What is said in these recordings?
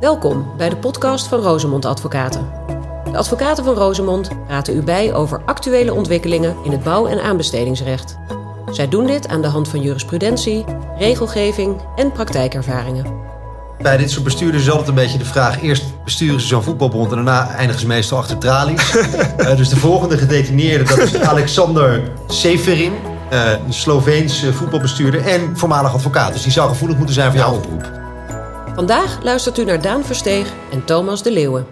Welkom bij de podcast van Rosemond Advocaten. De advocaten van Rosemond praten u bij over actuele ontwikkelingen in het bouw- en aanbestedingsrecht. Zij doen dit aan de hand van jurisprudentie, regelgeving en praktijkervaringen. Bij dit soort bestuurders is altijd een beetje de vraag: eerst besturen ze zo'n voetbalbond en daarna eindigen ze meestal achter tralies. uh, dus de volgende gedetineerde, dat is Alexander Severin, uh, een Sloveense voetbalbestuurder en voormalig advocaat. Dus die zou gevoelig moeten zijn voor jouw oproep. Vandaag luistert u naar Daan Versteeg en Thomas de Leeuwen.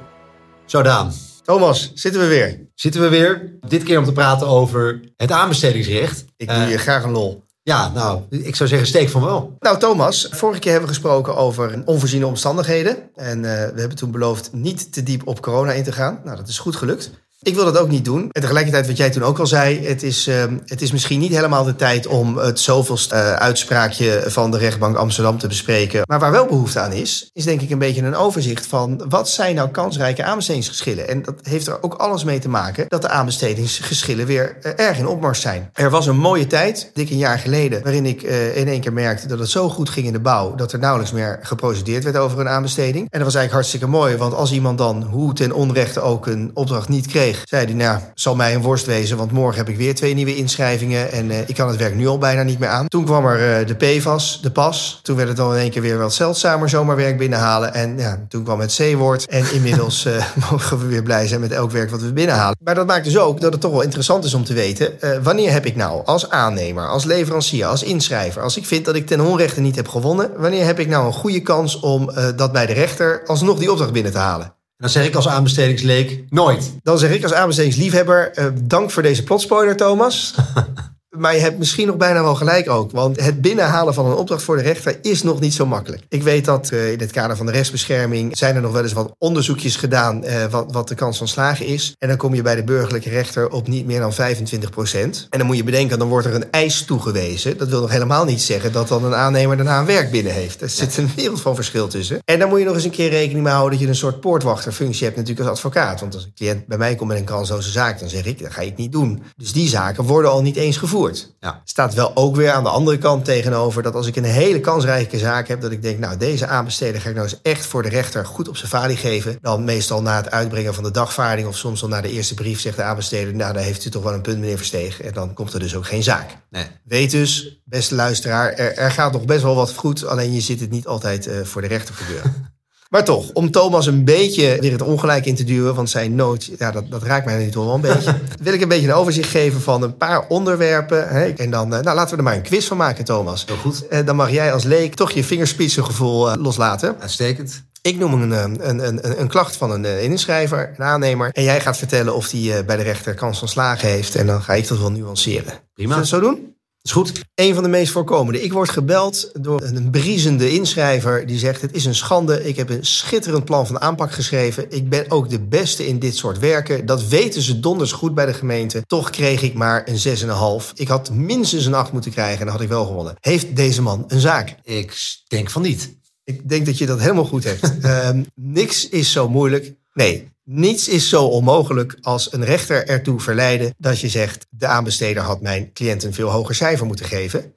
Zo Daan. Thomas, zitten we weer? Zitten we weer. Dit keer om te praten over het aanbestedingsrecht. Ik doe uh, je graag een lol. Ja, nou, ik zou zeggen steek van wel. Nou Thomas, vorige keer hebben we gesproken over onvoorziene omstandigheden. En uh, we hebben toen beloofd niet te diep op corona in te gaan. Nou, dat is goed gelukt. Ik wil dat ook niet doen. En tegelijkertijd, wat jij toen ook al zei, het is, uh, het is misschien niet helemaal de tijd om het zoveelste uh, uitspraakje van de rechtbank Amsterdam te bespreken. Maar waar wel behoefte aan is, is denk ik een beetje een overzicht van wat zijn nou kansrijke aanbestedingsgeschillen. En dat heeft er ook alles mee te maken dat de aanbestedingsgeschillen weer uh, erg in opmars zijn. Er was een mooie tijd, dik een jaar geleden, waarin ik in één keer merkte dat het zo goed ging in de bouw dat er nauwelijks meer geprocedeerd werd over een aanbesteding. En dat was eigenlijk hartstikke mooi, want als iemand dan hoe ten onrechte ook een opdracht niet kreeg, zei hij, nou, zal mij een worst wezen, want morgen heb ik weer twee nieuwe inschrijvingen en uh, ik kan het werk nu al bijna niet meer aan. Toen kwam er uh, de PFAS, de PAS. Toen werd het dan in één keer weer wat zeldzamer zomaar werk binnenhalen. En ja, toen kwam het C-woord. En inmiddels uh, mogen we weer blij zijn met elk werk wat we binnenhalen. Maar dat maakt dus ook dat het toch wel interessant is om te weten, wanneer heb ik nou als aannemer, als leverancier, als inschrijver, als ik vind dat ik ten onrechte niet heb gewonnen, wanneer heb ik nou een goede kans om dat bij de rechter alsnog die opdracht binnen te halen? Dan zeg ik als aanbestedingsleek nooit. Dan zeg ik als aanbestedingsliefhebber uh, dank voor deze plotspoiler, Thomas. Maar je hebt misschien nog bijna wel gelijk ook. Want het binnenhalen van een opdracht voor de rechter is nog niet zo makkelijk. Ik weet dat uh, in het kader van de rechtsbescherming zijn er nog wel eens wat onderzoekjes gedaan uh, wat, wat de kans van slagen is. En dan kom je bij de burgerlijke rechter op niet meer dan 25 procent. En dan moet je bedenken, dan wordt er een eis toegewezen. Dat wil nog helemaal niet zeggen dat dan een aannemer daarna een werk binnen heeft. Er zit een wereld van verschil tussen. En dan moet je nog eens een keer rekening mee houden dat je een soort poortwachterfunctie hebt natuurlijk als advocaat. Want als een cliënt bij mij komt met een kansloze zaak, dan zeg ik, dat ga ik niet doen. Dus die zaken worden al niet eens gevoerd. Ja. Staat wel ook weer aan de andere kant tegenover dat als ik een hele kansrijke zaak heb, dat ik denk, nou, deze aanbesteder ga ik nou eens echt voor de rechter goed op zijn valie geven. Dan meestal na het uitbrengen van de dagvaarding of soms al na de eerste brief zegt de aanbesteder, nou, daar heeft u toch wel een punt, meneer Versteeg. En dan komt er dus ook geen zaak. Nee. Weet dus, beste luisteraar, er, er gaat nog best wel wat goed, alleen je zit het niet altijd uh, voor de rechter gebeuren. Maar toch, om Thomas een beetje weer het ongelijk in te duwen, want zijn nood, ja, dat, dat raakt mij nu toch wel een beetje. wil ik een beetje een overzicht geven van een paar onderwerpen. Hè? En dan, nou, laten we er maar een quiz van maken, Thomas. Heel goed. En dan mag jij als leek toch je vingerspitsengevoel uh, loslaten. Uitstekend. Ik noem een, een, een, een klacht van een, inschrijver, een aannemer. En jij gaat vertellen of die bij de rechter kans van slagen heeft. En dan ga ik dat wel nuanceren. Prima. Zullen we het zo doen? Is goed. Een van de meest voorkomende. Ik word gebeld door een briezende inschrijver die zegt: Het is een schande. Ik heb een schitterend plan van aanpak geschreven. Ik ben ook de beste in dit soort werken. Dat weten ze donders goed bij de gemeente. Toch kreeg ik maar een 6,5. Ik had minstens een 8 moeten krijgen en dan had ik wel gewonnen. Heeft deze man een zaak? Ik denk van niet. Ik denk dat je dat helemaal goed hebt. um, niks is zo moeilijk. Nee, Niets is zo onmogelijk als een rechter ertoe verleiden dat je zegt: de aanbesteder had mijn cliënt een veel hoger cijfer moeten geven.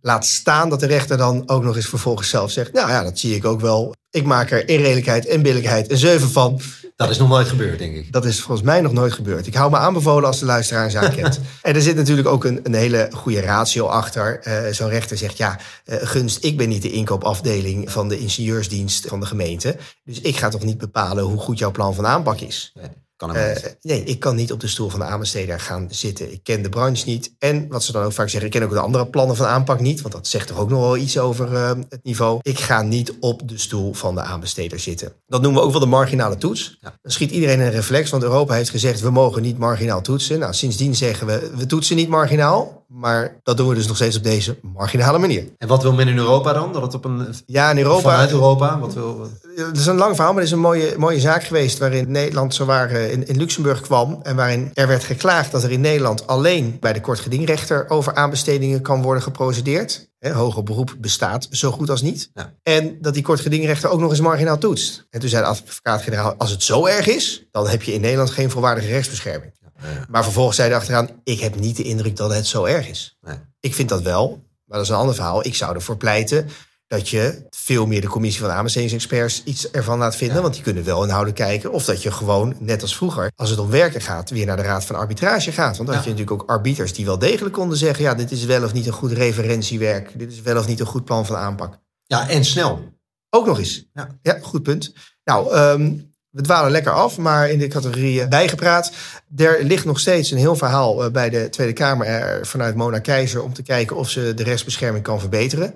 Laat staan dat de rechter dan ook nog eens vervolgens zelf zegt: Nou ja, dat zie ik ook wel. Ik maak er in redelijkheid en billijkheid een 7 van. Dat is nog nooit gebeurd, denk ik. Dat is volgens mij nog nooit gebeurd. Ik hou me aanbevolen als de luisteraar een zaak kent. en er zit natuurlijk ook een, een hele goede ratio achter. Uh, Zo'n rechter zegt, ja, uh, gunst, ik ben niet de inkoopafdeling van de ingenieursdienst van de gemeente. Dus ik ga toch niet bepalen hoe goed jouw plan van aanpak is. Nee. Kan uh, nee, ik kan niet op de stoel van de aanbesteder gaan zitten. Ik ken de branche niet. En wat ze dan ook vaak zeggen, ik ken ook de andere plannen van aanpak niet. Want dat zegt toch ook nog wel iets over uh, het niveau. Ik ga niet op de stoel van de aanbesteder zitten. Dat noemen we ook wel de marginale toets. Ja. Dan schiet iedereen een reflex, want Europa heeft gezegd, we mogen niet marginaal toetsen. Nou, sindsdien zeggen we, we toetsen niet marginaal. Maar dat doen we dus nog steeds op deze marginale manier. En wat wil men in Europa dan? Dat het op een. Ja, in Europa. Vanuit Europa? Wat wil. Het is een lang verhaal, maar het is een mooie, mooie zaak geweest. waarin Nederland zowaar in, in Luxemburg kwam. en waarin er werd geklaagd dat er in Nederland alleen bij de kortgedingrechter. over aanbestedingen kan worden geprocedeerd. He, hoger beroep bestaat zo goed als niet. Ja. En dat die kortgedingrechter ook nog eens marginaal toetst. En toen zei de advocaat-generaal: als het zo erg is, dan heb je in Nederland geen volwaardige rechtsbescherming. Ja. Maar vervolgens zei hij achteraan: ik heb niet de indruk dat het zo erg is. Nee. Ik vind dat wel, maar dat is een ander verhaal. Ik zou ervoor pleiten dat je veel meer de commissie van aanbestedingsexperts iets ervan laat vinden. Want die kunnen wel inhoudelijk kijken. Of dat je gewoon, net als vroeger, als het om werken gaat, weer naar de Raad van Arbitrage gaat. Want dan had je natuurlijk ook arbiters die wel degelijk konden zeggen: ja, dit is wel of niet een goed referentiewerk. Dit is wel of niet een goed plan van aanpak. Ja, en snel. Ook nog eens. Ja. Ja, goed punt. Nou, ehm, we dwalen lekker af, maar in de categorie eh, bijgepraat. Er ligt nog steeds een heel verhaal eh, bij de Tweede Kamer eh, vanuit Mona Keizer om te kijken of ze de rechtsbescherming kan verbeteren.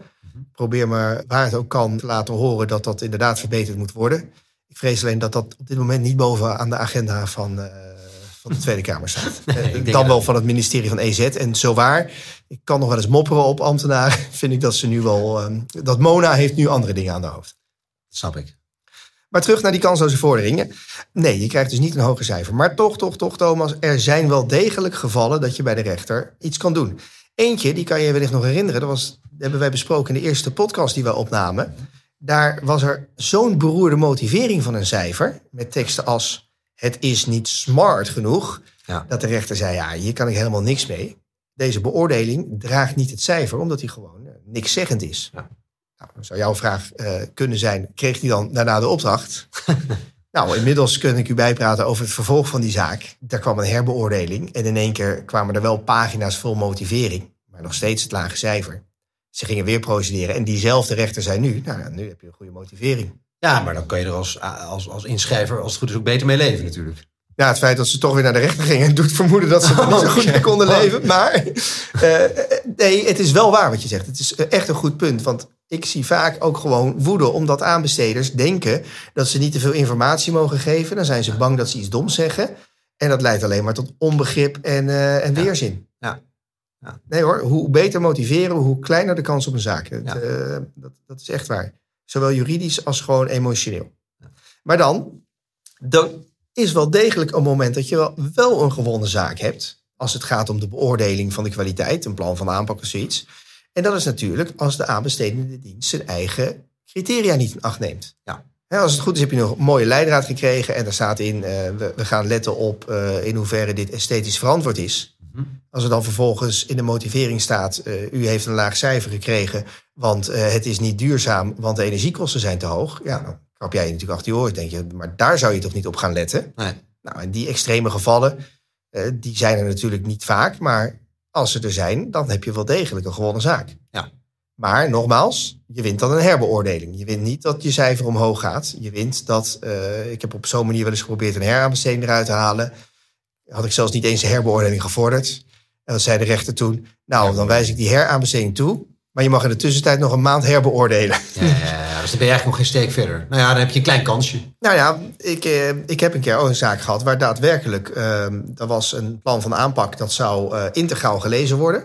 Probeer maar waar het ook kan te laten horen dat dat inderdaad verbeterd moet worden. Ik vrees alleen dat dat op dit moment niet boven aan de agenda van, van de Tweede Kamer staat. Nee, Dan wel van het ministerie van EZ. En zo waar, ik kan nog wel eens mopperen op ambtenaren. Vind ik dat ze nu wel. ehm, dat Mona heeft nu andere dingen aan de hoofd. Dat snap ik. Maar terug naar die kansloze vorderingen. Nee, je krijgt dus niet een hoger cijfer. Maar toch, toch, toch, Thomas, er zijn wel degelijk gevallen dat je bij de rechter iets kan doen. Eentje, die kan je wellicht nog herinneren. Dat was, dat hebben wij besproken in de eerste podcast die wij opnamen. Daar was er zo'n beroerde motivering van een cijfer. Met teksten als: Het is niet smart genoeg. Ja. Dat de rechter zei: Ja, hier kan ik helemaal niks mee. Deze beoordeling draagt niet het cijfer, omdat hij gewoon eh, niks zeggend is. Ja. Nou, dan zou jouw vraag eh, kunnen zijn: kreeg hij dan daarna de opdracht? nou, inmiddels kun ik u bijpraten over het vervolg van die zaak. Daar kwam een herbeoordeling en in één keer kwamen er wel pagina's vol motivering, maar nog steeds het lage cijfer. Ze gingen weer procederen en diezelfde rechter zei nu: Nou, nu heb je een goede motivering. Ja, maar dan kan je er als, als, als inschrijver, als het goed is, ook beter mee leven natuurlijk. Ja, het feit dat ze toch weer naar de rechter gingen doet vermoeden dat ze er niet zo goed mee konden leven. Maar eh, nee, het is wel waar wat je zegt. Het is echt een goed punt. Want ik zie vaak ook gewoon woede omdat aanbesteders denken dat ze niet te veel informatie mogen geven. Dan zijn ze bang dat ze iets doms zeggen. En dat leidt alleen maar tot onbegrip en, eh, en weerzin. Ja. Ja. Nee hoor, hoe beter motiveren, hoe kleiner de kans op een zaak. Ja. eh, dat, dat is echt waar. Zowel juridisch als gewoon emotioneel. Maar dan, dan is wel degelijk een moment dat je wel, wel een gewonnen zaak hebt. Als het gaat om de beoordeling van de kwaliteit, een plan van aanpak of zoiets. En dat is natuurlijk als de aanbestedende dienst zijn eigen criteria niet in acht neemt. Ja. Als het goed is, heb je nog een mooie leidraad gekregen. En daar staat in, eh, we, we gaan letten op eh, in hoeverre dit esthetisch verantwoord is. Als er dan vervolgens in de motivering staat, eh, u heeft een laag cijfer gekregen, want het is niet duurzaam, want de energiekosten zijn te hoog. Ja, dan krap jij je natuurlijk achter je oren, denk je, maar daar zou je toch niet op gaan letten? Nee. Nou, en die extreme gevallen, eh, die zijn er natuurlijk niet vaak, maar als ze er zijn, dan heb je wel degelijk een gewonnen zaak. Ja. Maar nogmaals, je wint dan een herbeoordeling. Je wint niet dat je cijfer omhoog gaat. Je wint dat, eh, ik heb op zo'n manier wel eens geprobeerd een heraanbesteding eruit te halen. Had ik zelfs niet eens een herbeoordeling gevorderd. En wat zei de rechter toen? Nou, dan wijs ik die heraanbesteding toe. Maar je mag in de tussentijd nog een maand herbeoordelen. Ja, ja, dus dan ben je eigenlijk nog geen steek verder. Nou ja, dan heb je een klein kansje. Nou ja, ik, eh, ik heb een keer ook een zaak gehad waar daadwerkelijk, eh, er was een plan van aanpak dat zou eh, integraal gelezen worden.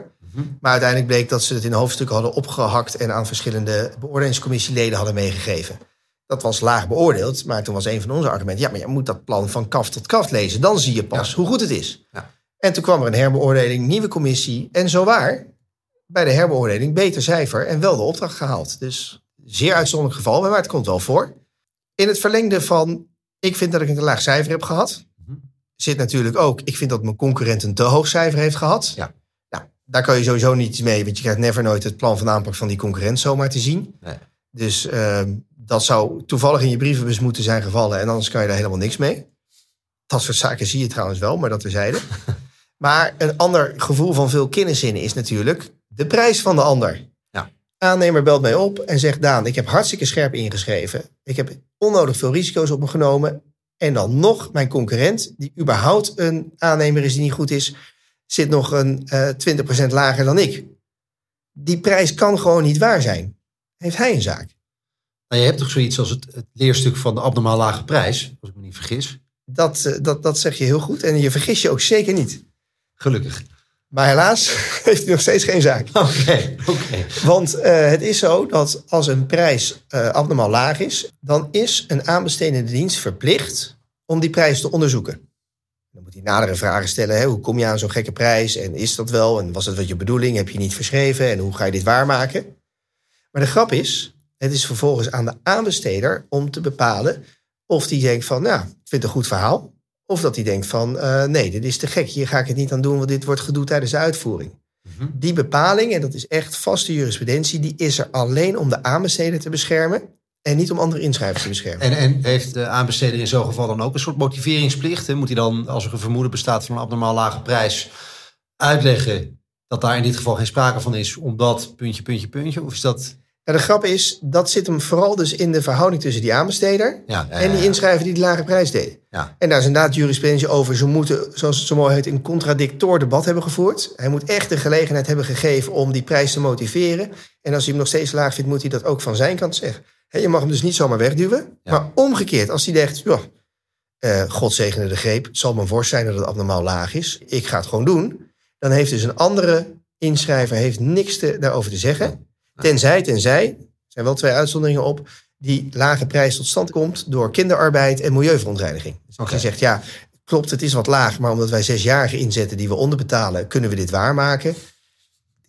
Maar uiteindelijk bleek dat ze het in hoofdstukken hadden opgehakt en aan verschillende beoordelingscommissieleden hadden meegegeven. Dat was laag beoordeeld, maar toen was een van onze argumenten, ja, maar je moet dat plan van kaf tot kaf lezen. Dan zie je pas Ja. hoe goed het is. Ja. En toen kwam er een herbeoordeling, nieuwe commissie. En zo waar, bij de herbeoordeling beter cijfer en wel de opdracht gehaald. Dus zeer uitzonderlijk geval, maar het komt wel voor. In het verlengde van, ik vind dat ik een laag cijfer heb gehad, zit natuurlijk ook, ik vind dat mijn concurrent een te hoog cijfer heeft gehad. Ja. Nou, daar kan je sowieso niet mee, want je krijgt never nooit het plan van aanpak van die concurrent zomaar te zien. Nee. Dus ehm, dat zou toevallig in je brievenbus moeten zijn gevallen en anders kan je daar helemaal niks mee. Dat soort zaken zie je trouwens wel, maar dat terzijde. maar een ander gevoel van veel kenniszinnen is natuurlijk de prijs van de ander. Ja. Aannemer belt mij op en zegt: Daan, ik heb hartstikke scherp ingeschreven. Ik heb onnodig veel risico's op me genomen. En dan nog mijn concurrent, die überhaupt een aannemer is die niet goed is, zit nog een eh 20% lager dan ik. Die prijs kan gewoon niet waar zijn. Heeft hij een zaak? Nou, je hebt toch zoiets als het, het leerstuk van de abnormaal lage prijs, als ik me niet vergis. Dat, eh, dat, dat zeg je heel goed. En je vergis je ook zeker niet. Gelukkig. Maar helaas heeft hij nog steeds geen zaak. Oké, oké. Want eh, het is zo dat als een prijs eh, abnormaal laag is, dan is een aanbestedende dienst verplicht om die prijs te onderzoeken. Dan moet hij nadere vragen stellen. Hè? Hoe kom je aan zo'n gekke prijs? En is dat wel? En was dat wat je bedoeling? Heb je niet verschreven? En hoe ga je dit waarmaken? Maar de grap is, het is vervolgens aan de aanbesteder om te bepalen of die denkt van, nou, ik vind het een goed verhaal. Of dat hij denkt van, eh, nee, dit is te gek. Hier ga ik het niet aan doen, want dit wordt gedoe tijdens de uitvoering. Die bepaling, en dat is echt vaste jurisprudentie, die is er alleen om de aanbesteder te beschermen en niet om andere inschrijvers te beschermen. En, en heeft de aanbesteder in zo'n geval dan ook een soort motiveringsplicht? Hè? Moet hij dan, als er een vermoeden bestaat van een abnormaal lage prijs, uitleggen dat daar in dit geval geen sprake van is, omdat puntje, puntje, puntje? Of is dat... Nou, de grap is, dat zit hem vooral dus in de verhouding tussen die aanbesteder Ja, ja, en die ja. inschrijver die de lage prijs deed. Ja. En daar is inderdaad jurisprudentie over. Ze moeten, zoals het zo mooi heet, een contradictor debat hebben gevoerd. Hij moet echt de gelegenheid hebben gegeven om die prijs te motiveren. En als hij hem nog steeds laag vindt, moet hij dat ook van zijn kant zeggen. Je mag hem dus niet zomaar wegduwen. Ja. Maar omgekeerd, als hij denkt, joh, eh, God zegene de greep. Het zal mijn worst zijn dat het abnormaal laag is. Ik ga het gewoon doen. Dan heeft dus een andere inschrijver heeft niks te, daarover te zeggen. Tenzij, tenzij, er zijn wel twee uitzonderingen op, die lage prijs tot stand komt door kinderarbeid en milieuverontreiniging. Dus als Oké. je zegt, ja, klopt, het is wat laag, maar omdat wij zesjarigen inzetten die we onderbetalen, kunnen we dit waarmaken.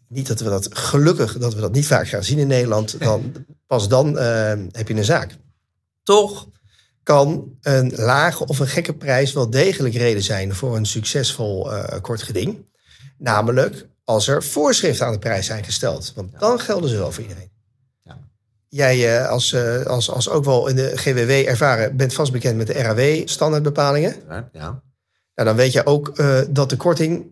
Niet dat we dat, gelukkig dat we dat niet vaak gaan zien in Nederland, dan, pas dan eh, heb je een zaak. Toch kan een lage of een gekke prijs wel degelijk reden zijn voor een succesvol eh, kort geding. Namelijk als er voorschriften aan de prijs zijn gesteld. Want dan gelden ze wel voor iedereen. Jij eh, als, eh, als, als ook wel in de GWW ervaren bent vast bekend met de RAW standaardbepalingen. Ja. Nou, dan weet je ook eh, dat de korting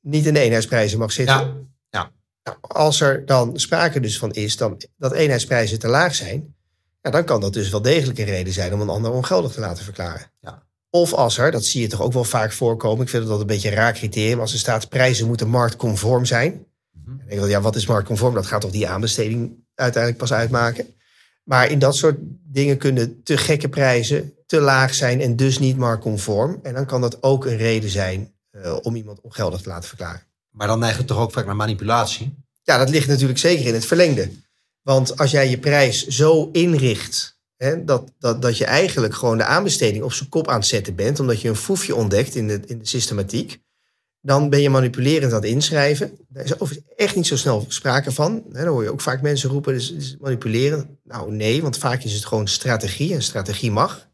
niet in de eenheidsprijzen mag zitten. Ja. Ja. Nou, als er dan sprake dus van is dan, dat eenheidsprijzen te laag zijn, ja, dan kan dat dus wel degelijk een reden zijn om een ander ongeldig te laten verklaren. Ja. Of als er, dat zie je toch ook wel vaak voorkomen, ik vind dat een beetje een raar criterium, als er staat prijzen moeten marktconform zijn. Mhm. Dan denk ik ja, wat is marktconform? Dat gaat toch die aanbesteding uiteindelijk pas uitmaken. Maar in dat soort dingen kunnen te gekke prijzen te laag zijn en dus niet marktconform. En dan kan dat ook een reden zijn eh, om iemand ongeldig te laten verklaren. Maar dan neigt het toch ook vaak naar manipulatie? Ja, dat ligt natuurlijk zeker in het verlengde. Want als jij je prijs zo inricht hè, dat, dat, dat je eigenlijk gewoon de aanbesteding op zijn kop aan het zetten bent, omdat je een foefje ontdekt in de, in de systematiek, dan ben je manipulerend aan het inschrijven. Daar is overigens echt niet zo snel sprake van. Dan hoor je ook vaak mensen roepen, dus, dus manipuleren. Nou nee, want vaak is het gewoon strategie en strategie mag.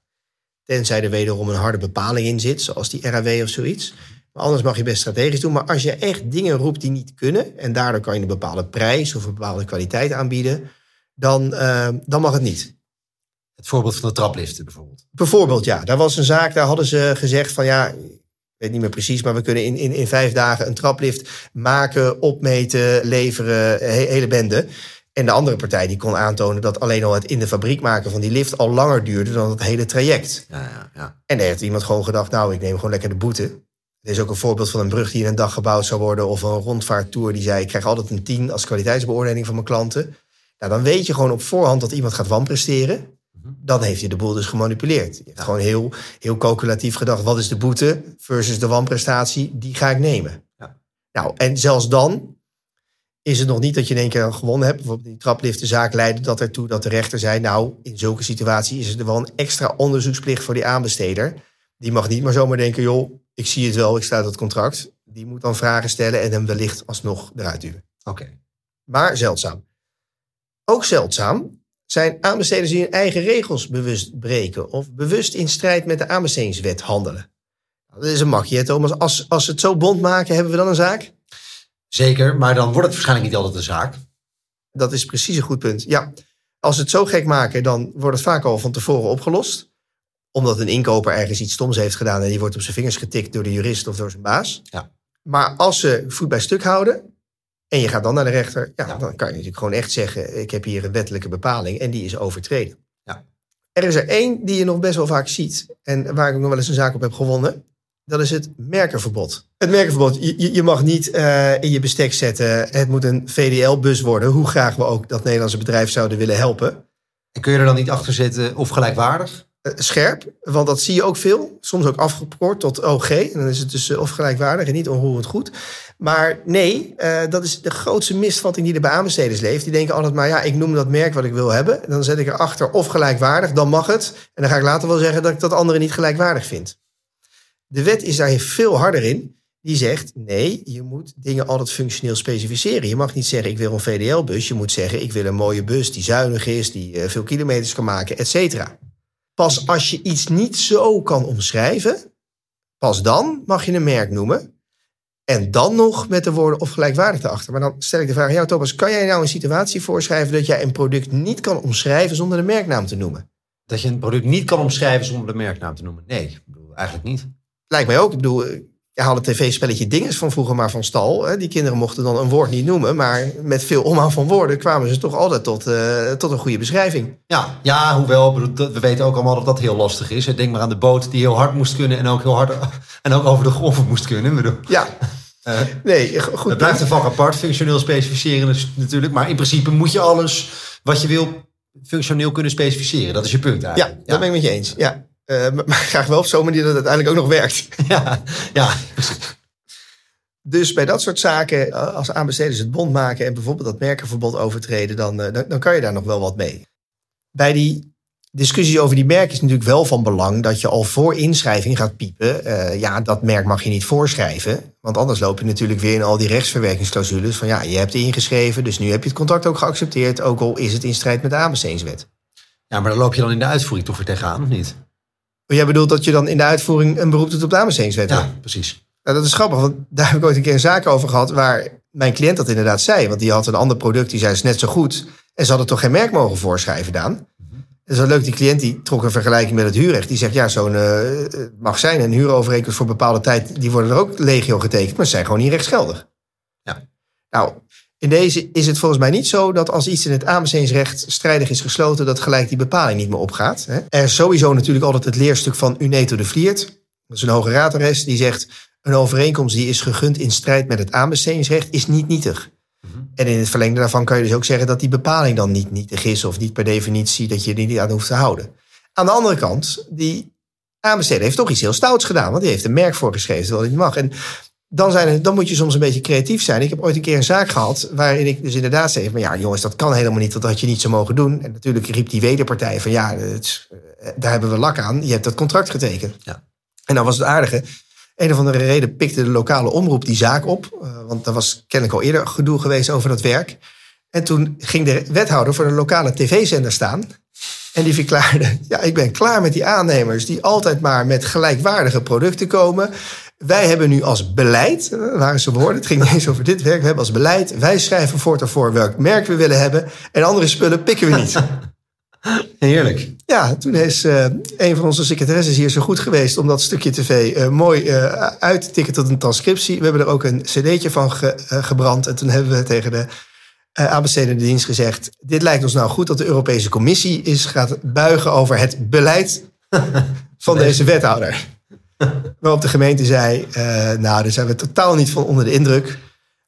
Tenzij er wederom een harde bepaling in zit, zoals die RAW of zoiets. Maar anders mag je best strategisch doen. Maar als je echt dingen roept die niet kunnen... en daardoor kan je een bepaalde prijs of een bepaalde kwaliteit aanbieden... dan, eh, dan mag het niet. Het voorbeeld van de trapliften bijvoorbeeld. Bijvoorbeeld, ja, daar was een zaak, daar hadden ze gezegd van ja, weet niet meer precies, maar we kunnen in, in, in vijf dagen een traplift maken, opmeten, leveren, he- hele bende. En de andere partij die kon aantonen dat alleen al het in de fabriek maken van die lift al langer duurde dan het hele traject. Ja, ja, ja. En daar heeft iemand gewoon gedacht, nou, ik neem gewoon lekker de boete. Er is ook een voorbeeld van een brug die in een dag gebouwd zou worden. Of een rondvaarttour die zei, ik krijg altijd een 10 als kwaliteitsbeoordeling van mijn klanten. Nou, dan weet je gewoon op voorhand dat iemand gaat wanpresteren. Dan heeft hij de boel dus gemanipuleerd. Je heeft gewoon heel, heel calculatief gedacht, wat is de boete versus de wanprestatie? Die ga ik nemen. Ja. Nou, en zelfs dan is het nog niet dat je in één keer gewonnen hebt. Bijvoorbeeld die trapliftenzaak leidde dat ertoe dat de rechter zei... nou, in zulke situatie is er wel een extra onderzoeksplicht voor die aanbesteder. Die mag niet maar zomaar denken, joh, ik zie het wel, ik sta uit het contract. Die moet dan vragen stellen en hem wellicht alsnog eruit duwen. Oké. Maar zeldzaam. Ook zeldzaam zijn aanbesteders die hun eigen regels bewust breken... of bewust in strijd met de aanbestedingswet handelen. Nou, Dat is een makje, hè, Thomas. Als, als ze het zo bond maken, hebben we dan een zaak? Zeker, maar dan wordt het waarschijnlijk niet altijd een zaak. Dat is precies een goed punt. Ja, als ze het zo gek maken, dan wordt het vaak al van tevoren opgelost. Omdat een inkoper ergens iets stoms heeft gedaan en die wordt op zijn vingers getikt door de jurist of door zijn baas. Ja. Maar als ze voet bij stuk houden en je gaat dan naar de rechter, ja, Ja. dan kan je natuurlijk gewoon echt zeggen: ik heb hier een wettelijke bepaling en die is overtreden. Ja. Er is er één die je nog best wel vaak ziet en waar ik nog wel eens een zaak op heb gewonnen. Dat is het merkenverbod. Het merkenverbod. Je, je- je mag niet eh, in je bestek zetten. Het moet een VDL-bus worden. Hoe graag we ook dat Nederlandse bedrijf zouden willen helpen. En kun je er dan niet achter zitten of gelijkwaardig? Eh, scherp, want dat zie je ook veel. Soms ook afgekort tot OG. En dan is het dus eh, of gelijkwaardig en niet onroerend goed. Maar nee, eh, dat is de grootste misvatting die er bij aanbesteders leeft. Die denken altijd maar, ja, ik noem dat merk wat ik wil hebben. En dan zet ik erachter of gelijkwaardig, dan mag het. En dan ga ik later wel zeggen dat ik dat andere niet gelijkwaardig vind. De wet is daar veel harder in. Die zegt, nee, je moet dingen altijd functioneel specificeren. Je mag niet zeggen, ik wil een VDL-bus. Je moet zeggen, ik wil een mooie bus die zuinig is, die veel kilometers kan maken, et cetera. Pas als je iets niet zo kan omschrijven, pas dan mag je een merk noemen. En dan nog met de woorden of gelijkwaardig erachter. Maar dan stel ik de vraag aan jou, Thomas. Kan jij nou een situatie voorschrijven dat jij een product niet kan omschrijven zonder de merknaam te noemen? Dat je een product niet kan omschrijven zonder de merknaam te noemen. Nee, ik bedoel, eigenlijk niet. Lijkt mij ook. Ik bedoel, je haalde tv-spelletje Dinges van vroeger maar van stal. Hè? Die kinderen mochten dan een woord niet noemen. Maar met veel omhaal van woorden kwamen ze toch altijd tot, uh, tot een goede beschrijving. Ja, ja hoewel, we weten ook allemaal dat dat heel lastig is. Denk maar aan de boot die heel hard moest kunnen en ook heel hard en ook over de golven moest kunnen. Bedoel. Ja. Uh, nee, goed. Het blijft een vak apart, functioneel specificeren natuurlijk. Maar in principe moet je alles wat je wil functioneel kunnen specificeren. Dat is je punt eigenlijk. Ja, dat ben ik met je eens. Ja. Uh, maar graag wel op zo'n manier dat het uiteindelijk ook nog werkt. Ja, ja. Dus bij dat soort zaken, eh, als aanbesteders het bond maken en bijvoorbeeld dat merkenverbod overtreden, dan, dan, dan kan je daar nog wel wat mee. Bij die discussie over die merk is natuurlijk wel van belang dat je al voor inschrijving gaat piepen. Uh, ja, dat merk mag je niet voorschrijven. Want anders loop je natuurlijk weer in al die rechtsverwerkingsclausules. Van ja, je hebt ingeschreven, dus nu heb je het contract ook geaccepteerd. Ook al is het in strijd met de aanbestedingswet. Ja, maar dan loop je dan in de uitvoering toch weer tegenaan, of niet? Jij bedoelt dat je dan in de uitvoering een beroep doet op de aanbestedingswet? Ja, precies. Nou, dat is grappig, want daar heb ik ooit een keer een zaak over gehad... waar mijn cliënt dat inderdaad zei. Want die had een ander product, die zei is net zo goed. En ze hadden toch geen merk mogen voorschrijven, Daan? Dat is wel leuk, die cliënt die trok een vergelijking met het huurrecht. Die zegt, ja, zo'n uh, mag zijn een huurovereenkomst voor bepaalde tijd... die worden er ook legio getekend, maar ze zijn gewoon niet rechtsgeldig. Ja. Nou, in deze is het volgens mij niet zo dat als iets in het aanbestedingsrecht strijdig is gesloten, dat gelijk die bepaling niet meer opgaat. Er is sowieso natuurlijk altijd het leerstuk van Uneto de Vliert. Dat is een hoge raadarrest die zegt, een overeenkomst die is gegund in strijd met het aanbestedingsrecht is niet nietig. En in het verlengde daarvan kan je dus ook zeggen dat die bepaling dan niet nietig is of niet per definitie dat je er niet aan hoeft te houden. Aan de andere kant, die aanbesteder heeft toch iets heel stouts gedaan, want die heeft een merk voorgeschreven terwijl hij niet mag. En dan, zijn dan moet je soms een beetje creatief zijn. Ik heb ooit een keer een zaak gehad waarin ik dus inderdaad zei: maar ja, jongens, dat kan helemaal niet, dat had je niet zo mogen doen. En natuurlijk riep die wederpartij van ja, het, eh, daar hebben we lak aan, je hebt dat contract getekend. Ja. En dan was het aardige. Een of andere reden pikte de lokale omroep die zaak op. Uh, want er was kennelijk al eerder gedoe geweest over dat werk. En toen ging de wethouder voor de lokale tv-zender staan. En die verklaarde: Ja, ik ben klaar met die aannemers die altijd maar met gelijkwaardige producten komen. Wij hebben nu als beleid, uh, waren ze woorden, het ging niet eens over dit werk. We hebben als beleid, wij schrijven voortaan voor welk merk we willen hebben. En andere spullen pikken we niet. Heerlijk. Ja, toen is uh, een van onze secretaresses hier zo goed geweest om dat stukje tv uh, mooi uh, uit te tikken tot een transcriptie. We hebben er ook een cd'tje van ge, gebrand. En toen hebben we tegen de aanbestedende dienst gezegd: Dit lijkt ons nou goed dat de Europese Commissie is gaat buigen over het beleid van nee. deze wethouder. Waarop de gemeente zei: Nou, daar zijn we totaal niet van onder de indruk.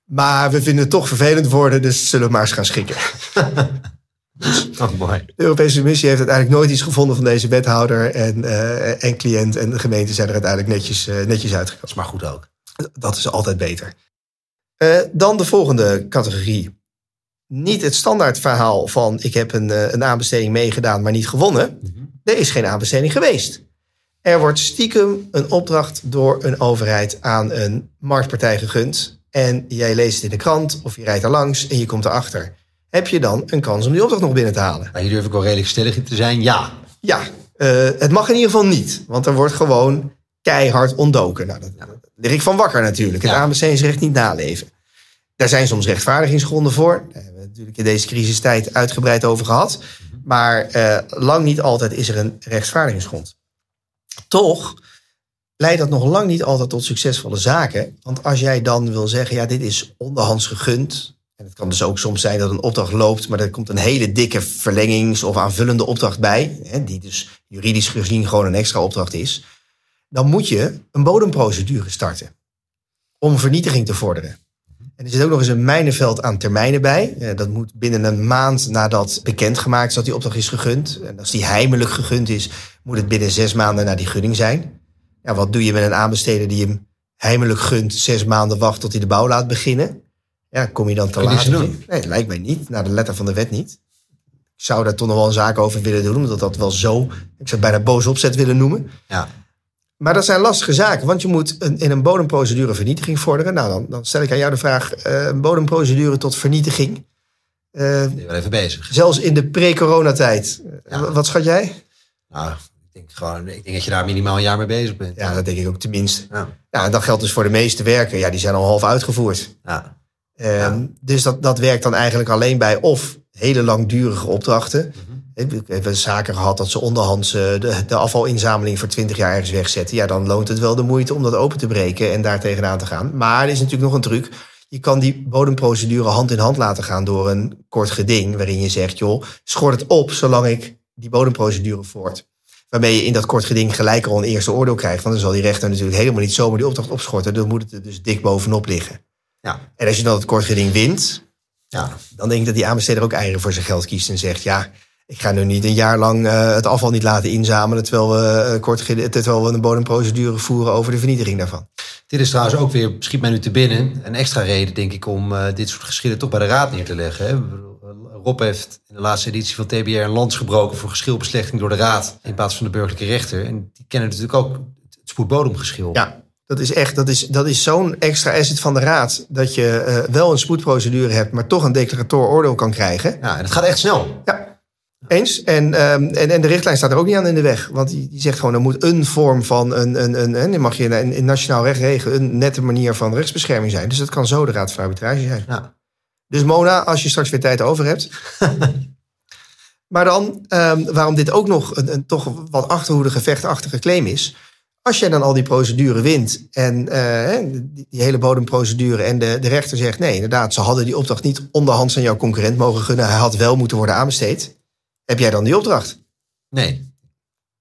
Maar we vinden het toch vervelend worden, dus zullen we maar eens gaan schikken. Oh, mooi. De Europese Commissie heeft uiteindelijk nooit iets gevonden van deze wethouder. En, uh, en cliënt en de gemeente zijn er uiteindelijk netjes, uh, netjes uitgekomen. Dat is maar goed ook. Dat is altijd beter. Uh, dan de volgende categorie. Niet het standaard verhaal van ik heb een, een aanbesteding meegedaan, maar niet gewonnen. Mm -hmm. Er is geen aanbesteding geweest. Er wordt stiekem een opdracht door een overheid aan een marktpartij gegund. En jij leest het in de krant of je rijdt er langs en je komt erachter heb je dan een kans om die opdracht nog binnen te halen. Maar hier durf ik wel redelijk stellig in te zijn, ja. Ja, uh, het mag in ieder geval niet. Want er wordt gewoon keihard ontdoken. Nou, dat, ja. lig ik van wakker natuurlijk. Het ja. aanbestedingsrecht niet naleven. Daar zijn soms rechtvaardigingsgronden voor. Daar hebben we natuurlijk in deze crisistijd uitgebreid over gehad. Maar uh, lang niet altijd is er een rechtvaardigingsgrond. Toch leidt dat nog lang niet altijd tot succesvolle zaken. Want als jij dan wil zeggen, ja, dit is onderhands gegund en het kan dus ook soms zijn dat een opdracht loopt, maar er komt een hele dikke verlengings- of aanvullende opdracht bij, hè, die dus juridisch gezien gewoon een extra opdracht is. Dan moet je een bodemprocedure starten om vernietiging te vorderen. En er zit ook nog eens een mijnenveld aan termijnen bij. Dat moet binnen een maand nadat bekendgemaakt is dat die opdracht is gegund. En als die heimelijk gegund is, moet het binnen zes maanden na die gunning zijn. Ja, wat doe je met een aanbesteder die hem heimelijk gunt, zes maanden wacht tot hij de bouw laat beginnen? Ja, kom je dan te laat? Nee, lijkt mij niet. Naar de letter van de wet niet. Ik zou daar toch nog wel een zaak over willen doen, omdat dat wel zo, ik zou het bijna boos opzet willen noemen. Ja. Maar dat zijn lastige zaken, want je moet een, in een bodemprocedure vernietiging vorderen. Nou, dan, dan stel ik aan jou de vraag, uh, een bodemprocedure tot vernietiging. Uh, ben je wel even bezig. Zelfs in de pre-coronatijd. Ja. Wat schat jij? Nou, denk gewoon, ik denk dat je daar minimaal een jaar mee bezig bent. Ja, dat denk ik ook tenminste. Ja. Ja, en dat geldt dus voor de meeste werken. Ja, die zijn al half uitgevoerd. Ja. Ehm, Ja. Dus dat, dat werkt dan eigenlijk alleen bij of hele langdurige opdrachten. Mhm. We hebben zaken gehad dat ze onderhands eh, de, de afvalinzameling voor 20 jaar ergens wegzetten. Ja, dan loont het wel de moeite om dat open te breken en daar tegenaan te gaan. Maar er is natuurlijk nog een truc. Je kan die bodemprocedure hand in hand laten gaan door een kort geding. Waarin je zegt, joh, schort het op zolang ik die bodemprocedure voort. Waarmee je in dat kort geding gelijk al een eerste oordeel krijgt. Want dan zal die rechter natuurlijk helemaal niet zomaar die opdracht opschorten. Dan moet het er dus dik bovenop liggen. Ja. En als je dan het kort geding wint, Ja. dan denk ik dat die aanbesteder ook eieren voor zijn geld kiest en zegt: Ja, ik ga nu niet een jaar lang eh, het afval niet laten inzamelen. Terwijl we, kort, ged- terwijl we een bodemprocedure voeren over de vernietiging daarvan. Dit is trouwens ook weer, schiet mij nu te binnen, een extra reden denk ik om eh, dit soort geschillen toch bij de raad neer te leggen. Hè? Rob heeft in de laatste editie van TBR een lans gebroken voor geschilbeslechting door de raad in plaats van de burgerlijke rechter. En die kennen natuurlijk ook het spoedbodemgeschil. Ja, dat is echt dat is, dat is zo'n extra asset van de raad. Dat je wel een spoedprocedure hebt, maar toch een declarator oordeel kan krijgen. Ja, en het gaat echt snel. Ja, eens. En, ehm, en, en de richtlijn staat er ook niet aan in de weg. Want die, die zegt gewoon, er moet een vorm van een, een, een, en mag je in, in nationaal recht regelen, een nette manier van rechtsbescherming zijn. Dus dat kan zo de raad van arbitrage zijn. Ja. Dus Mona, als je straks weer tijd over hebt. maar dan, ehm, waarom dit ook nog een, een toch wat achterhoede vechtachtige claim is. Als jij dan al die procedure wint en eh, die, die hele bodemprocedure en de, de rechter zegt nee, inderdaad, ze hadden die opdracht niet onderhands aan jouw concurrent mogen gunnen. Hij had wel moeten worden aanbesteed. Heb jij dan die opdracht? Nee.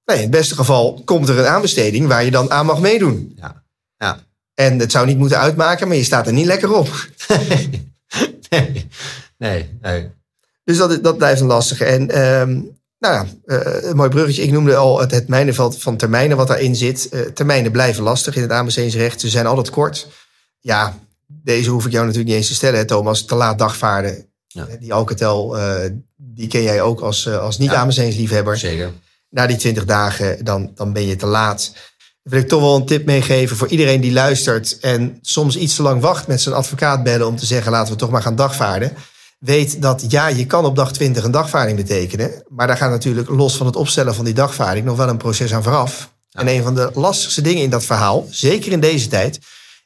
Nee, in het beste geval komt er een aanbesteding waar je dan aan mag meedoen. Ja. Ja. En het zou niet moeten uitmaken, maar je staat er niet lekker op. nee. Nee. Nee. Dus dat, dat blijft een lastige. En ehm, nou ja, eh, een mooi bruggetje. Ik noemde al het, het mijnenveld van termijnen wat daarin zit. Eh, termijnen blijven lastig in het aanbestedingsrecht. Ze zijn altijd kort. Ja, deze hoef ik jou natuurlijk niet eens te stellen, hè, Thomas. Te laat dagvaarden. Ja. Eh, Die Alcatel, eh die ken jij ook als, eh, als niet-aanbestedingsliefhebber. Zeker. Na die 20 dagen, dan, dan ben je te laat. Dan wil ik toch wel een tip meegeven voor iedereen die luistert... en soms iets te lang wacht met zijn advocaat bellen... om te zeggen, laten we toch maar gaan dagvaarden. Weet dat ja, je kan op dag 20 een dagvaarding betekenen... maar daar gaat natuurlijk los van het opstellen van die dagvaarding... nog wel een proces aan vooraf. En een van de lastigste dingen in dat verhaal, zeker in deze tijd...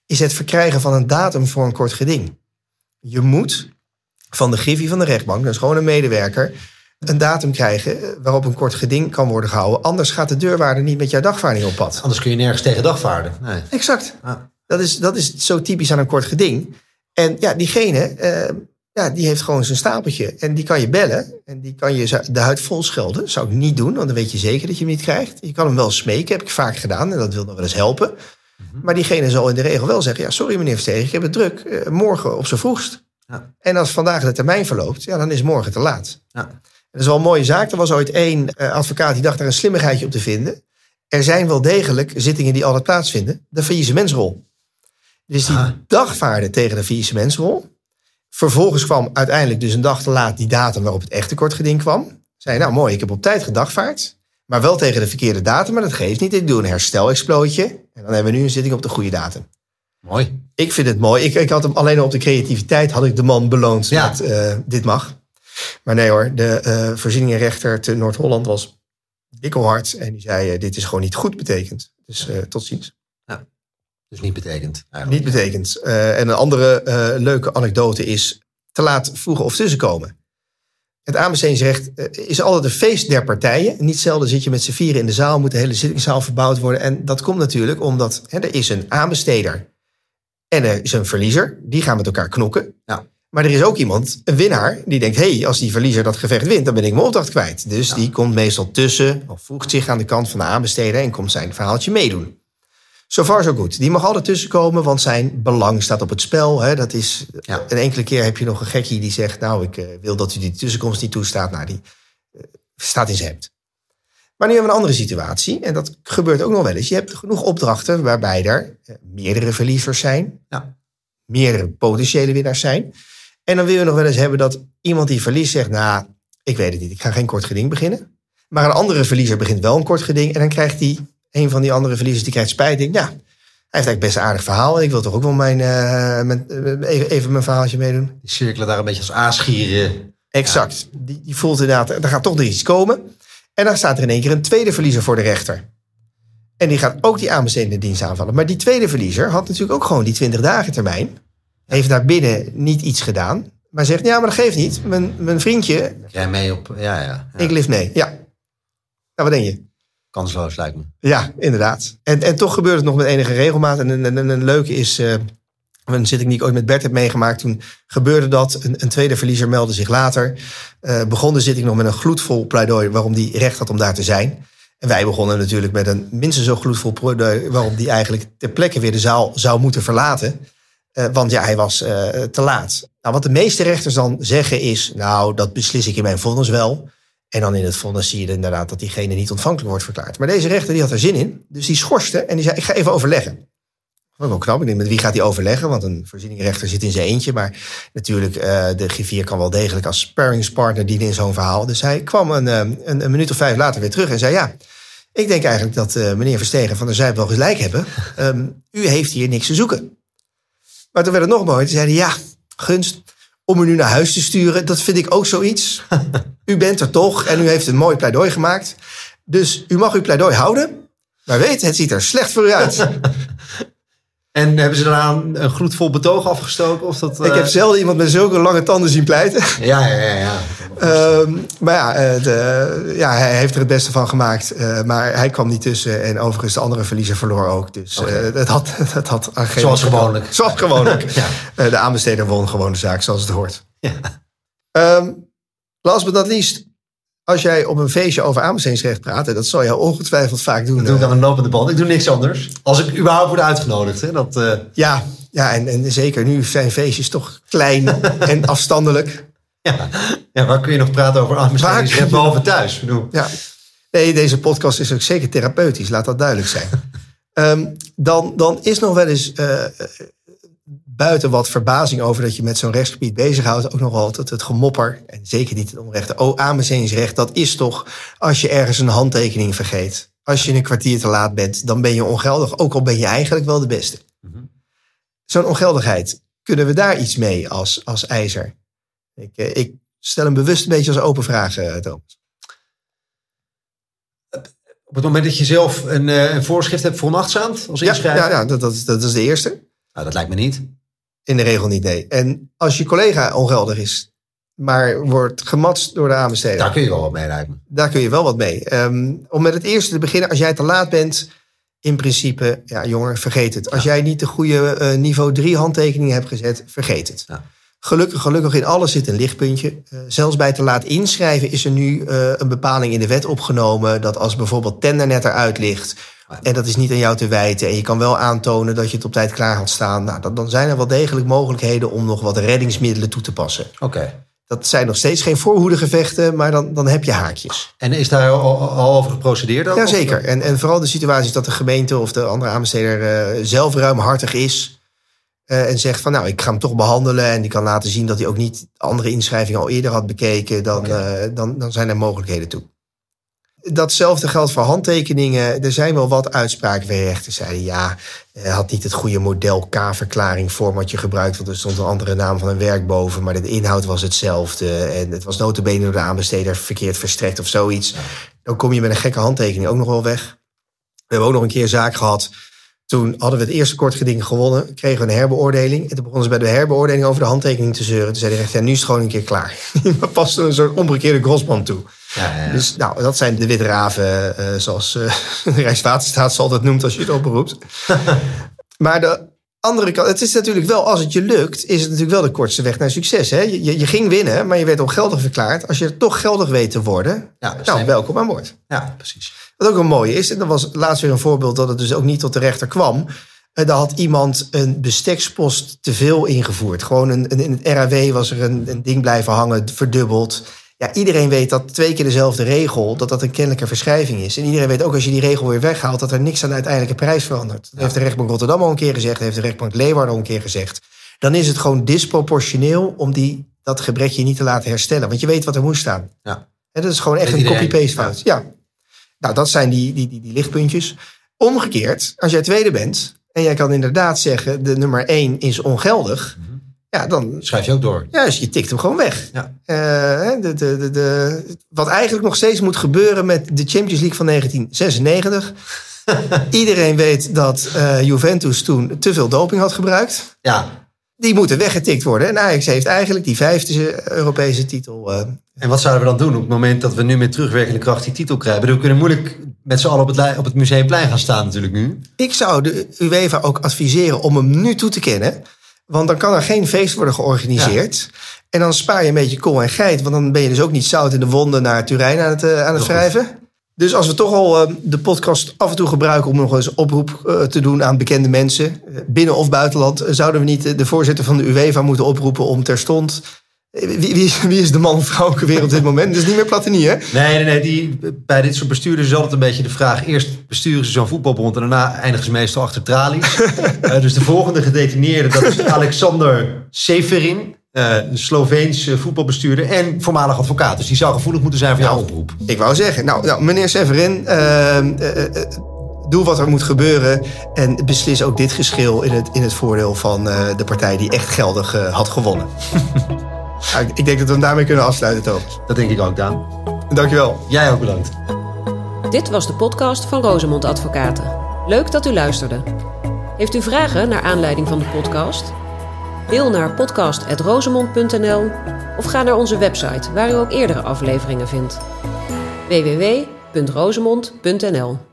is het verkrijgen van een datum voor een kort geding. Je moet van de griffie van de rechtbank, dus gewoon een medewerker... een datum krijgen waarop een kort geding kan worden gehouden. Anders gaat de deurwaarder niet met jouw dagvaarding op pad. Anders kun je nergens tegen dagvaarden. Nee. Exact. Ja. Dat is, dat is zo typisch aan een kort geding. En ja, diegene, eh, ja, die heeft gewoon zijn stapeltje. En die kan je bellen. En die kan je de huid vol schelden. zou ik niet doen, want dan weet je zeker dat je hem niet krijgt. Je kan hem wel smeken, heb ik vaak gedaan. En dat wil nog wel eens helpen. Maar diegene zal in de regel wel zeggen... ja, sorry meneer Verstegen, ik heb het druk. eh, morgen op zijn vroegst. Ja. En als vandaag de termijn verloopt, ja, dan is morgen te laat. Ja. Dat is wel een mooie zaak. Er was ooit één eh, advocaat die dacht daar een slimmigheidje op te vinden. Er zijn wel degelijk zittingen die altijd plaatsvinden. De faillissementsrol. Dus die Ah. dagvaarden tegen de faillissementsrol. Vervolgens kwam uiteindelijk dus een dag te laat die datum waarop het echte kortgeding kwam. Zei nou mooi, ik heb op tijd gedagvaard. Maar wel tegen de verkeerde datum, maar dat geeft niet. Ik doe een herstelexplootje. En dan hebben we nu een zitting op de goede datum. Mooi. Ik vind het mooi. Ik, ik had hem alleen al op de creativiteit had ik de man beloond Ja. met eh, dit mag. Maar nee hoor, de eh voorzieningenrechter te Noord-Holland was dikkelhard. En die zei, eh, dit is gewoon niet goed betekend. Dus tot ziens. Dus niet betekend. Eigenlijk. Niet betekend. En een andere leuke anekdote is te laat voegen of tussenkomen. Het aanbestedingsrecht is altijd een feest der partijen. Niet zelden zit je met z'n vieren in de zaal, moet de hele zittingszaal verbouwd worden. En dat komt natuurlijk omdat hè, er is een aanbesteder en er is een verliezer. Die gaan met elkaar knokken. Ja. Maar er is ook iemand, een winnaar, die denkt... hé, hey, als die verliezer dat gevecht wint, dan ben ik mijn opdracht kwijt. Dus die komt meestal tussen, of voegt zich aan de kant van de aanbesteder... en komt zijn verhaaltje meedoen. So far so good. Die mag altijd tussenkomen, want zijn belang staat op het spel. Hè. Dat is, Ja. Een enkele keer heb je nog een gekkie die zegt... nou, ik eh, wil dat u die tussenkomst niet toestaat. Nou, die eh, staat in zijn hemd. Maar nu hebben we een andere situatie. En dat gebeurt ook nog wel eens. Je hebt genoeg opdrachten waarbij er eh, meerdere verliezers zijn. Ja. Meerdere potentiële winnaars zijn. En dan wil je nog wel eens hebben dat iemand die verliest zegt... nou, ik weet het niet, ik ga geen kort geding beginnen. Maar een andere verliezer begint wel een kort geding. En dan krijgt die, een van die andere verliezers, die krijgt spijt. Denkt, ja, hij heeft eigenlijk best een aardig verhaal. En ik wil toch ook wel mijn, eh, mijn, eh, even, even mijn verhaaltje meedoen. Die cirkelen daar een beetje als aasgieren. Exact. Die, die voelt inderdaad, er gaat toch nog iets komen. En dan staat er in één keer een tweede verliezer voor de rechter. En die gaat ook die aanbestedende dienst aanvallen. Maar die tweede verliezer had natuurlijk ook gewoon die 20 dagen termijn. Heeft daar binnen niet iets gedaan. Maar zegt, ja, maar dat geeft niet. Mijn, mijn vriendje, Jij mee op... Ja, ja. ja. ik lift mee. Ja. Nou, wat denk je? Kansloos lijkt me. Ja, inderdaad. En, en toch gebeurt het nog met enige regelmaat. En een, een, een leuke is, eh een die ik ooit met Bert heb meegemaakt. Toen gebeurde dat. Een, een tweede verliezer meldde zich later. Eh begon de zitting nog met een gloedvol pleidooi waarom die recht had om daar te zijn. En wij begonnen natuurlijk met een minstens zo gloedvol pleidooi waarom die eigenlijk ter plekke weer de zaal zou moeten verlaten. Eh, want ja, hij was eh, te laat. Nou, wat de meeste rechters dan zeggen is, nou, dat beslis ik in mijn vonnis wel. En dan in het vonnis zie je inderdaad dat diegene niet ontvankelijk wordt verklaard. Maar deze rechter die had er zin in. Dus die schorste en die zei, ik ga even overleggen. Wel knap. Ik denk, met wie gaat hij overleggen? Want een voorzieningrechter zit in zijn eentje. Maar natuurlijk, eh, de griffier kan wel degelijk als sparringspartner dienen in zo'n verhaal. Dus hij kwam een, eh, een, een minuut of vijf later weer terug en zei, ja, ik denk eigenlijk dat eh, meneer Verstegen van der Zijp wel gelijk hebben. Ehm, u heeft hier niks te zoeken. Maar toen werd het nog mooier. Toen zei hij, ja, gunst, om u nu naar huis te sturen, dat vind ik ook zoiets. u bent er toch en u heeft een mooi pleidooi gemaakt. Dus u mag uw pleidooi houden. Maar weet, het ziet er slecht voor u uit. En hebben ze daarna een, gloedvol betoog afgestoken? Of dat, Ik heb eh, zelden iemand met zulke lange tanden zien pleiten. Ja, ja, ja. ja. Ehm, maar ja, eh, de, ja, hij heeft er het beste van gemaakt. Eh, maar hij kwam niet tussen. En overigens, de andere verliezer verloor ook. Dus eh, het had, het had Zoals gewoonlijk. Zoals gewoonlijk. Ja. De aanbesteder won gewoon de zaak zoals het hoort. Ja. Ehm, last but not least. Als jij op een feestje over aanbestedingsrecht praat... en dat zal je ongetwijfeld vaak doen. Dat doe ik aan een lopende band. Ik doe niks anders. Als ik überhaupt word uitgenodigd. Hè, dat, eh, ja, ja en, en zeker nu zijn feestjes toch klein en afstandelijk. ja. ja, waar kun je nog praten over aanbestedingsrecht behalve thuis? Bedoel, Ja. Nee, deze podcast is ook zeker therapeutisch, laat dat duidelijk zijn. Ehm, dan, dan is nog wel eens eh, buiten wat verbazing over dat je met zo'n rechtsgebied bezighoudt, ook nog altijd het gemopper, en zeker niet het onrechte. Oh, aanbestedingsrecht, dat is toch als je ergens een handtekening vergeet. Als je een kwartier te laat bent, dan ben je ongeldig, ook al ben je eigenlijk wel de beste. Zo'n ongeldigheid, kunnen we daar iets mee als, als ijzer? Ik, eh, ik stel hem bewust een beetje als open vraag, eh, Thomas. op het moment dat je zelf een, eh, een voorschrift hebt veronachtzaamd als Ja, inschrijver. ja, ja dat, dat, is, dat is de eerste. Nou, dat lijkt me niet. In de regel niet, nee. En als je collega ongeldig is, maar wordt gematst door de aanbesteder, Daar kun je wel wat mee lijkt me. daar kun je wel wat mee. Ehm, om met het eerste te beginnen, als jij te laat bent, in principe, ja jongen, vergeet het. Als jij niet de goede eh, niveau 3 handtekening hebt gezet, vergeet het. Ja. Gelukkig, gelukkig in alles zit een lichtpuntje. Eh, zelfs bij te laat inschrijven is er nu eh, een bepaling in de wet opgenomen dat als bijvoorbeeld tendernet eruit ligt en dat is niet aan jou te wijten en je kan wel aantonen dat je het op tijd klaar had staan, nou, dan, dan zijn er wel degelijk mogelijkheden om nog wat reddingsmiddelen toe te passen. Oké. Dat zijn nog steeds geen voorhoedegevechten, maar dan, dan heb je haakjes. En is daar al, al over geprocedeerd? ook? Jazeker. En, en vooral de situaties dat de gemeente of de andere aanbesteder eh, zelf ruimhartig is. eh, en zegt van nou, ik ga hem toch behandelen. En die kan laten zien dat hij ook niet andere inschrijvingen al eerder had bekeken. Dan, eh, dan, dan zijn er mogelijkheden toe. Datzelfde geldt voor handtekeningen. Er zijn wel wat uitspraken waar zeiden... ja, hij had niet het goede model K-verklaring formatje gebruikt... want er stond een andere naam van een werk boven... maar de inhoud was hetzelfde. En het was notabene door de aanbesteder verkeerd verstrekt of zoiets. Dan kom je met een gekke handtekening ook nog wel weg. We hebben ook nog een keer een zaak gehad... Toen hadden we het eerste kort geding gewonnen, kregen we een herbeoordeling. En toen begonnen ze bij de herbeoordeling over de handtekening te zeuren. Toen zei de rechter, ja, nu is het gewoon een keer klaar. Maar pas een soort omgekeerde Grosman toe. Ja. Dus nou, dat zijn de witraven, eh zoals eh de Rijkswaterstaat ze altijd noemt als je het oproept. maar de andere kant, het is natuurlijk wel, als het je lukt, is het natuurlijk wel de kortste weg naar succes. Hè? Je, je, ging winnen, maar je werd ongeldig verklaard. Als je toch geldig weet te worden, Ja, nou, welkom aan boord. ja, precies. Wat ook een mooie is, en dat was laatst weer een voorbeeld dat het dus ook niet tot de rechter kwam. Eh, Daar had iemand een bestekspost te veel ingevoerd. Gewoon een, een- in het RAW was er een, een ding blijven hangen, verdubbeld. Ja, iedereen weet dat twee keer dezelfde regel, dat dat een kennelijke verschrijving is. En iedereen weet ook als je die regel weer weghaalt, dat er niks aan de uiteindelijke prijs verandert. Dat heeft de rechtbank Rotterdam al een keer gezegd, dat heeft de rechtbank Leeuwarden al een keer gezegd. Dan is het gewoon disproportioneel om die, dat gebrekje niet te laten herstellen. Want je weet wat er moest staan. Ja. En dat is gewoon echt Weet een copy-paste fout. Ja. Nou, dat zijn die, die, die, die lichtpuntjes. Omgekeerd, als jij tweede bent en jij kan inderdaad zeggen de nummer 1 is ongeldig. Ja, dan Schrijf je ook door. ja, dus je tikt hem gewoon weg. Ja. Eh, de, de, de, de, wat eigenlijk nog steeds moet gebeuren met de Champions League van 1996. Iedereen weet dat eh, Juventus toen te veel doping had gebruikt. Ja. Die moeten weggetikt worden. En Ajax heeft eigenlijk die vijfde Europese titel. eh, En wat zouden we dan doen op het moment dat we nu met terugwerkende kracht die titel krijgen? We kunnen moeilijk met z'n allen op het, op het Museumplein gaan staan natuurlijk nu. Ik zou de UEFA ook adviseren om hem nu toe te kennen. Want dan kan er geen feest worden georganiseerd. En dan spaar je een beetje kool en geit. Want dan ben je dus ook niet zout in de wonden naar Turijn aan het, eh, aan het wrijven. Dus als we toch al eh, de podcast af en toe gebruiken om nog eens oproep eh, te doen aan bekende mensen, binnen of buitenland, zouden we niet de voorzitter van de UEFA moeten oproepen om terstond. Wie, wie, is, wie is de man of vrouw weer op dit moment? Het is niet meer Platini, hè? Nee, nee, nee. Die, bij dit soort bestuurders is altijd een beetje de vraag. Eerst besturen ze zo'n voetbalbond en daarna eindigen ze meestal achter tralies. Eh, dus de volgende gedetineerde, dat is Alexander Seferin. eh, een Sloveense voetbalbestuurder en voormalig advocaat. Dus die zou gevoelig moeten zijn voor jouw oproep. Ik wou zeggen, nou, nou meneer Severin, eh, eh, doe wat er moet gebeuren. En beslis ook dit geschil in het, in het voordeel van de partij die echt geldig had gewonnen. Nou, ik- ik denk dat we hem daarmee kunnen afsluiten, Thomas. Dat denk ik ook, Daan. Dankjewel. Jij ook bedankt. Dit was de podcast van Rosemond Advocaten. Leuk dat u luisterde. Heeft u vragen naar aanleiding van de podcast? Mail naar podcast.rosemond.nl of ga naar onze website waar u ook eerdere afleveringen vindt. www.rosemond.nl